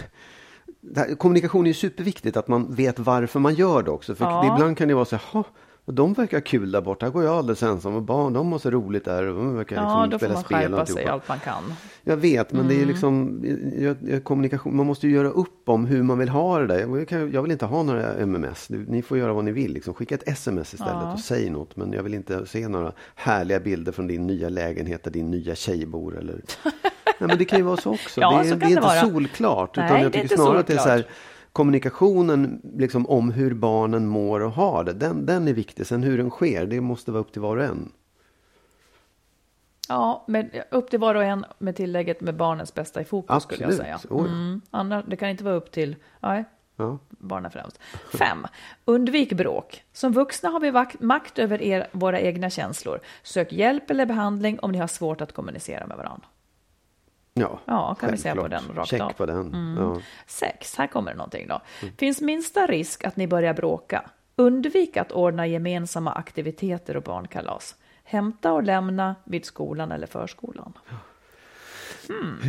det här, kommunikation är ju superviktigt, att man vet varför man gör det också. För Ja. ibland kan det vara så här, "Ha, och de verkar kul där borta, här går jag alldeles ensam och barn, de har så roligt där och de verkar Ja, liksom då får man skärpa sig alltihopa." allt man kan. Jag vet, men Mm. det är liksom jag, jag, kommunikation. Man måste ju göra upp om hur man vill ha det där. Jag, kan, jag vill inte ha några MMS. Ni får göra vad ni vill. Liksom. Skicka ett SMS istället Ja. och säg något. Men jag vill inte se några härliga bilder från din nya lägenhet där din nya tjej bor. Eller... (laughs) Nej, men det kan ju vara så också. Ja, det är, så kan det är det inte vara. solklart. Nej, utan jag det är tycker snarare att det är så här, solklart. Kommunikationen liksom, om hur barnen mår och har det. Den, den är viktig. Sen hur den sker, det måste vara upp till var och en. Ja, men upp till var och en med tillägget med barnens bästa i fokus skulle jag Absolut. säga. Mm. Annars, det kan inte vara upp till, nej, Ja. barnen främst. Fem, undvik bråk. Som vuxna har vi makt över er, våra egna känslor. Sök hjälp eller behandling om ni har svårt att kommunicera med varandra. Ja, Ja, kan vi säga på den rakt Check av. på den. Mm. Ja. Sex, här kommer det någonting då. Finns minsta risk att ni börjar bråka. Undvik att ordna gemensamma aktiviteter och barnkalas. Hämta och lämna vid skolan eller förskolan.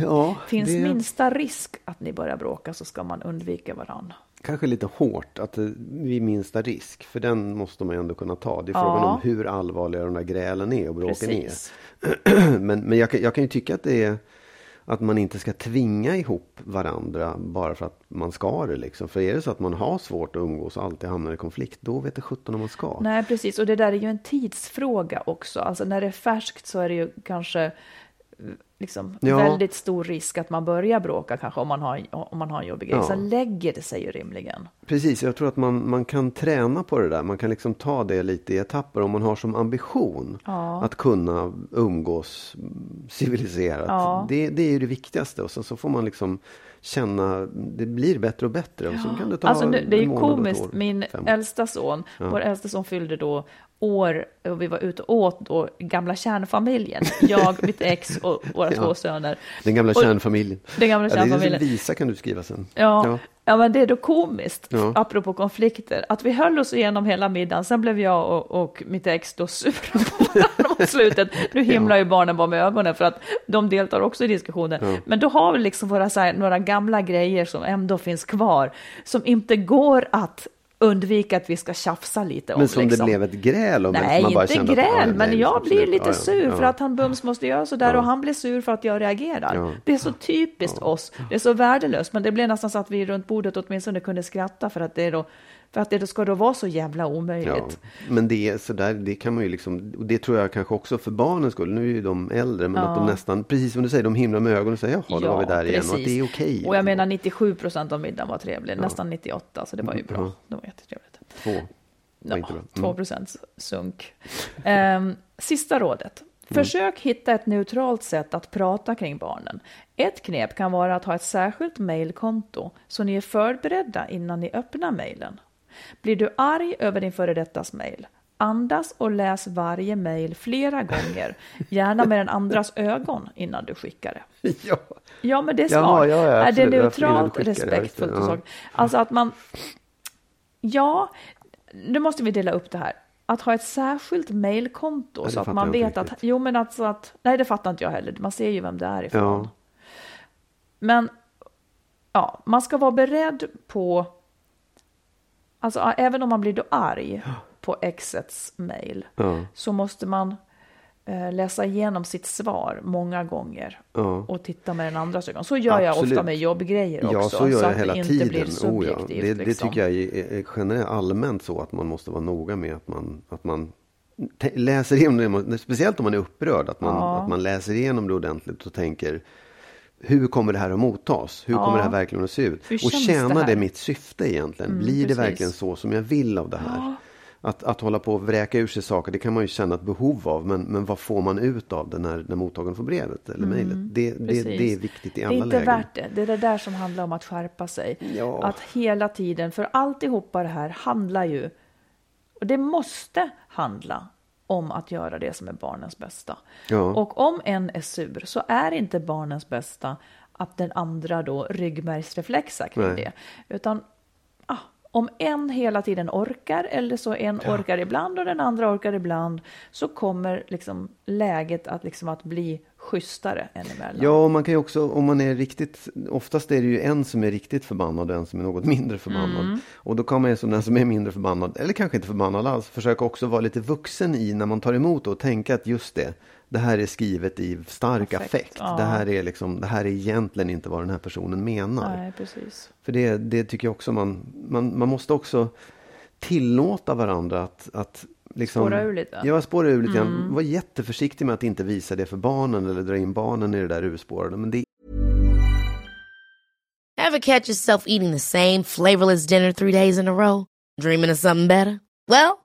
Ja, Finns det- minsta risk att ni börjar bråka så ska man undvika varandra. kanske lite hårt att det, vid minsta risk. För den måste man ju ändå kunna ta. Det är Ja. frågan om hur allvarliga de där grälen är och bråken Precis. är. (clears throat) Men, men jag, jag kan ju tycka att det är att man inte ska tvinga ihop varandra bara för att man ska det. Liksom. För är det så att man har svårt att umgås och alltid hamnar i konflikt, då vet det sjutton om man ska. Nej, precis. Och det där är ju en tidsfråga också. Alltså när det är färskt så är det ju kanske liksom Ja. väldigt stor risk att man börjar bråka kanske om man har, om man har en jobbig grej. Ja. Sen lägger det sig ju rimligen. Precis, jag tror att man, man kan träna på det där. Man kan liksom ta det lite i etapper om man har som ambition Ja. att kunna umgås civiliserat. Ja. Det, det är ju det viktigaste och sen så får man liksom känna, det blir bättre och bättre och så kan det ta Alltså nu, det är ju komiskt, min äldsta son, vår äldsta son fyllde då år och vi var ute och åt då gamla kärnfamiljen. Jag, mitt ex och våra (laughs) Ja. två söner. Den gamla Och- kärnfamiljen. Den gamla Ja, det är kärnfamiljen. en visa kan du skriva sen. Ja, ja. men det är då komiskt, Ja. apropå konflikter, att vi höll oss igenom hela middagen, sen blev jag och, och mitt ex då sura på varandra mot slutet. Nu himlar ju barnen bara med ögonen för att de deltar också i diskussionen. Men då har vi liksom våra, här, några gamla grejer som ändå finns kvar, som inte går att undvika att vi ska tjafsa lite om. Men som liksom. det blev ett gräl om Nej, man bara inte kände att, gräl, ja, men nej, jag absolut. blir lite Ja, sur ja. för att han bums måste göra sådär Ja. och han blir sur för att jag reagerar. Det är så typiskt oss, det är så värdelöst, men det blev nästan så att vi runt bordet åtminstone kunde skratta för att det, då, för att det ska då vara så jävla Ja, omöjligt. men det, är så där, det kan man ju liksom, och det tror jag kanske också för barnens skull, nu är ju de äldre, men att de nästan, precis som du säger, de himlar med ögonen och säger jaha, då var vi där igen och att det är okej. Och jag menar 97 procent av middagen var trevlig, nästan 98, så det var ju bra. Ja. Det var jättetrevligt. Två. var Ja, bra. 2 procents sunk. Ehm, sista rådet. Försök hitta ett neutralt sätt att prata kring barnen. Ett knep kan vara att ha ett särskilt mejlkonto så ni är förberedda innan ni öppnar mejlen. Blir du arg över din före dettas mejl? Andas och läs varje mejl flera gånger, gärna med den andras ögon innan du skickar det. (laughs) Ja. Ja, men det är smart. ja, ja, är det neutralt, det? Respektfullt och ja. så? Alltså att man... Ja, nu måste vi dela upp det här. Att ha ett särskilt mejlkonto så att man vet att... Jo, men alltså att... Nej, det fattar inte jag heller. Man ser ju vem det är ifrån. Ja. Men ja, man ska vara beredd på... Alltså även om man blir då arg på exets mejl Ja. så måste man eh, läsa igenom sitt svar många gånger Ja. och titta med den andras ögon. Så gör jag Absolut. ofta med jobbgrejer också. Ja, så gör jag att hela tiden. blir Oh, ja. det, det liksom. tycker jag är, är generellt allmänt så att man måste vara noga med att man, att man läser igenom det, speciellt om man är upprörd, att man, att man läser igenom det ordentligt och tänker hur kommer det här att mottas? Hur Ja. kommer det här verkligen att se ut? Hur Och det tjänar här? det, mitt syfte egentligen? Mm, Blir det precis. verkligen så som jag vill av det här? Att, att hålla på och vräka ur sig saker, det kan man ju känna ett behov av. Men, men vad får man ut av det när, när mottagaren får brevet eller mejlet? Det, det, Mm, det är viktigt i Det alla är inte lägen. värt det. Det är det där som handlar om att skärpa sig. Ja. Att hela tiden, för alltihopa det här handlar ju, och det måste handla om att göra det som är barnens bästa. Ja. Och om en är sur så är inte barnens bästa att den andra då ryggmärgsreflexar kring Nej. det. Utan om en hela tiden orkar eller så en orkar ibland och den andra orkar ibland så kommer liksom läget att, liksom att bli schysstare än emellan. Ja, och man kan ju också, om man är riktigt, oftast är det ju en som är riktigt förbannad och en som är något mindre förbannad. Mm. Och då kan man ju som den som är mindre förbannad, eller kanske inte förbannad alls, försöka också vara lite vuxen i när man tar emot och tänka att just det, det här är skrivet i stark Affekt, affekt. ja. Det, här är liksom, det här är egentligen inte vad den här personen menar. Nej, precis. För det, det tycker jag också man, man, man måste också tillåta varandra att, att liksom, Spåra ur lite. Ja, spåra ur lite. Mm. Var jätteförsiktig med att inte visa det för barnen eller dra in barnen i det där urspårade. Men det Ever catch yourself eating the same flavorless dinner three days in a row? Dreaming of something better? Well,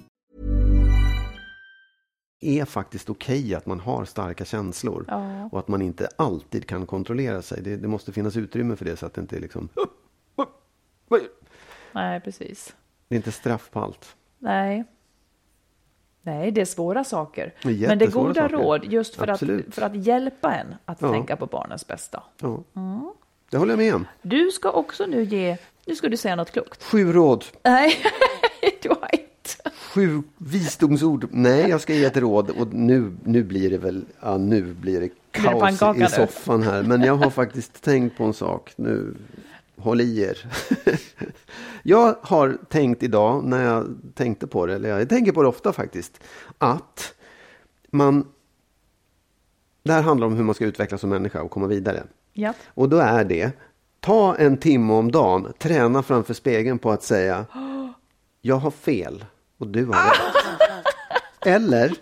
Är faktiskt okej att man har starka känslor. Ja. Och att man inte alltid kan kontrollera sig. Det, det måste finnas utrymme för det så att det inte är liksom... Nej, precis. Det är inte straff på allt. Nej. Nej, det är svåra saker. Det är Men det är goda saker. råd just för att, för att hjälpa en att Ja. tänka på barnens bästa. Ja. Mm. Det håller jag med om. Du ska också nu ge, nu ska du säga något klokt. Sju råd. Nej, (laughs) du har. Sju visdomsord. Nej, jag ska ge ett råd. Och nu, nu blir det väl, ja, nu blir det Blir det kaos i soffan här. Men jag har faktiskt tänkt på en sak. Nu, håll i er. (laughs) jag har tänkt idag, när jag tänkte på det, eller jag tänker på det ofta faktiskt, att man, det här handlar om hur man ska utvecklas som människa och komma vidare. Ja. Och då är det, ta en timme om dagen, träna framför spegeln på att säga, (gasps) jag har fel och du har rätt. (laughs) Eller,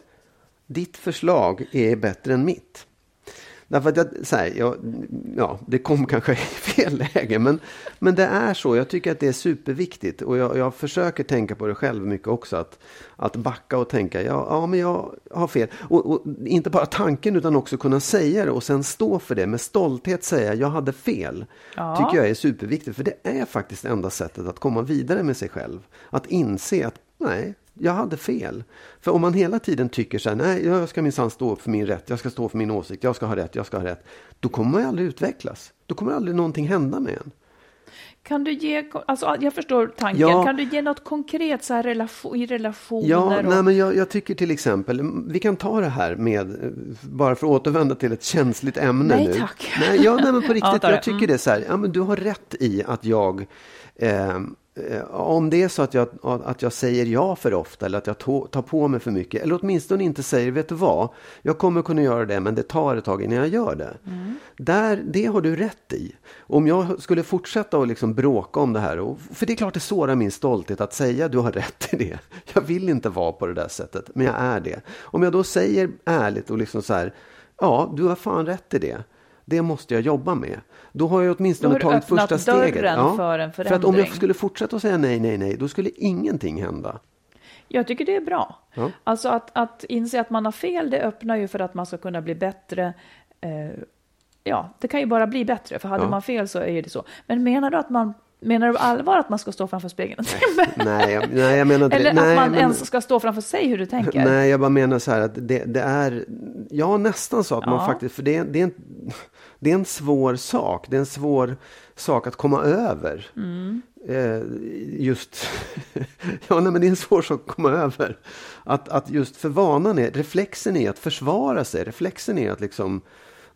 ditt förslag är bättre än mitt. Därför att jag, så här, jag, ja, det kom kanske i fel läge, men, men det är så. Jag tycker att det är superviktigt och jag, jag försöker tänka på det själv mycket också. Att, att backa och tänka, ja, ja men jag har fel. Och, och inte bara tanken utan också kunna säga det och sen stå för det. Med stolthet säga, jag hade fel. Ja. Tycker jag är superviktigt, för det är faktiskt enda sättet att komma vidare med sig själv. Att inse att, nej, jag hade fel. För om man hela tiden tycker så här, nej, jag ska minsann stå upp för min rätt, jag ska stå för min åsikt, jag ska ha rätt, jag ska ha rätt. Då kommer man aldrig utvecklas. Då kommer aldrig någonting hända med en. Kan du ge, alltså jag förstår tanken, Ja. kan du ge något konkret så här relation, i relationer? Ja, och, nej, men jag, jag tycker till exempel, vi kan ta det här med, eh, bara för att återvända till ett känsligt ämne Nej, nu. tack. Nej, ja, nej men på (laughs) Ja, riktigt, det. jag tycker det är så här, ja men du har rätt i att jag, eh, om det är så att jag, att jag säger ja för ofta eller att jag tar på mig för mycket, eller åtminstone inte säger, vet du vad, jag kommer kunna göra det men det tar ett tag innan jag gör det. Där, det har du rätt i. Om jag skulle fortsätta att liksom bråka om det här, och, för det är klart det sårar min stolthet att säga du har rätt i det. (laughs) Jag vill inte vara på det där sättet, men jag är det. Om jag då säger ärligt och liksom så här, ja du har fan rätt i det. Det måste jag jobba med. Då har jag åtminstone har du tagit öppnat första steget. dörren för en för att om jag förändring. skulle fortsätta att säga nej, nej, nej, då skulle ingenting hända. Jag tycker det är bra. Ja. Alltså att, att inse att man har fel, det öppnar ju för att man ska kunna bli bättre. Eh, ja, det kan ju bara bli bättre, för hade Ja. man fel så är det så. Men menar du att man Menar du allvar att man ska stå framför spegeln? Nej, jag, nej, jag menar inte. Eller nej, att man men- ens ska stå framför sig hur du tänker? Nej, jag bara menar så här att det, det är, ja nästan så att man Ja. faktiskt, för det, är- det är en, det är en svår sak. Det är en svår sak att komma över. Eh, just, (laughs) ja nej, men det är en svår sak att komma över. Att, att just för vanan är, reflexen är att försvara sig. Reflexen är att liksom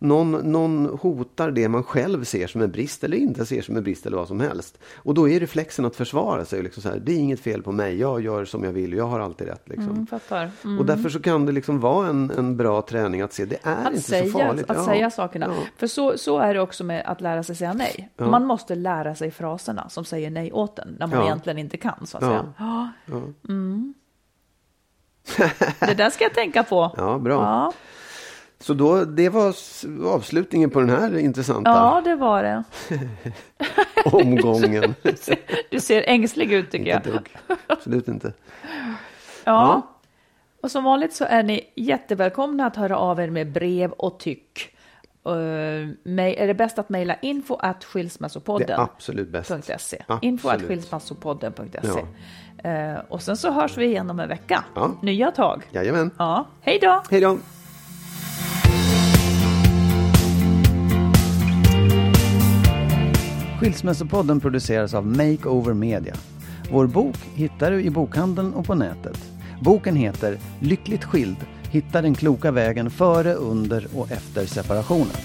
någon, någon hotar det man själv ser som en brist eller inte ser som en brist eller vad som helst. Och då är reflexen att försvara sig. Liksom så här, det är inget fel på mig, jag gör som jag vill, jag har alltid rätt. Liksom. Mm. Mm. Och därför så kan det liksom vara en, en bra träning att se, det är Att, inte säga, så farligt. att Ja. säga sakerna. Ja. För så, så är det också med att lära sig säga nej. Ja. Man måste lära sig fraserna som säger nej åt en, när man egentligen inte kan. Så att säga. Mm. Det där ska jag tänka på. Ja, bra. Ja, Så då, det var avslutningen på den här intressanta ja det var det. (laughs) omgången. (laughs) Du ser ängslig ut tycker jag. Inte. Absolut inte. Ja. Och som vanligt så är ni jättevälkomna att höra av er med brev och tyck. Uh, är det bäst att mejla info at Det skilsmässopodden. är absolut bäst. .se. Absolut. Info at skilsmässopodden.se. Eh, och sen så hörs vi igen om en vecka. Ja. Nya tag. Jajamän. Ja, hej då! Hej då! Skilsmässopodden produceras av Makeover Media. Vår bok hittar du i bokhandeln och på nätet. Boken heter Lyckligt skild. Hitta den kloka vägen före, under och efter separationen.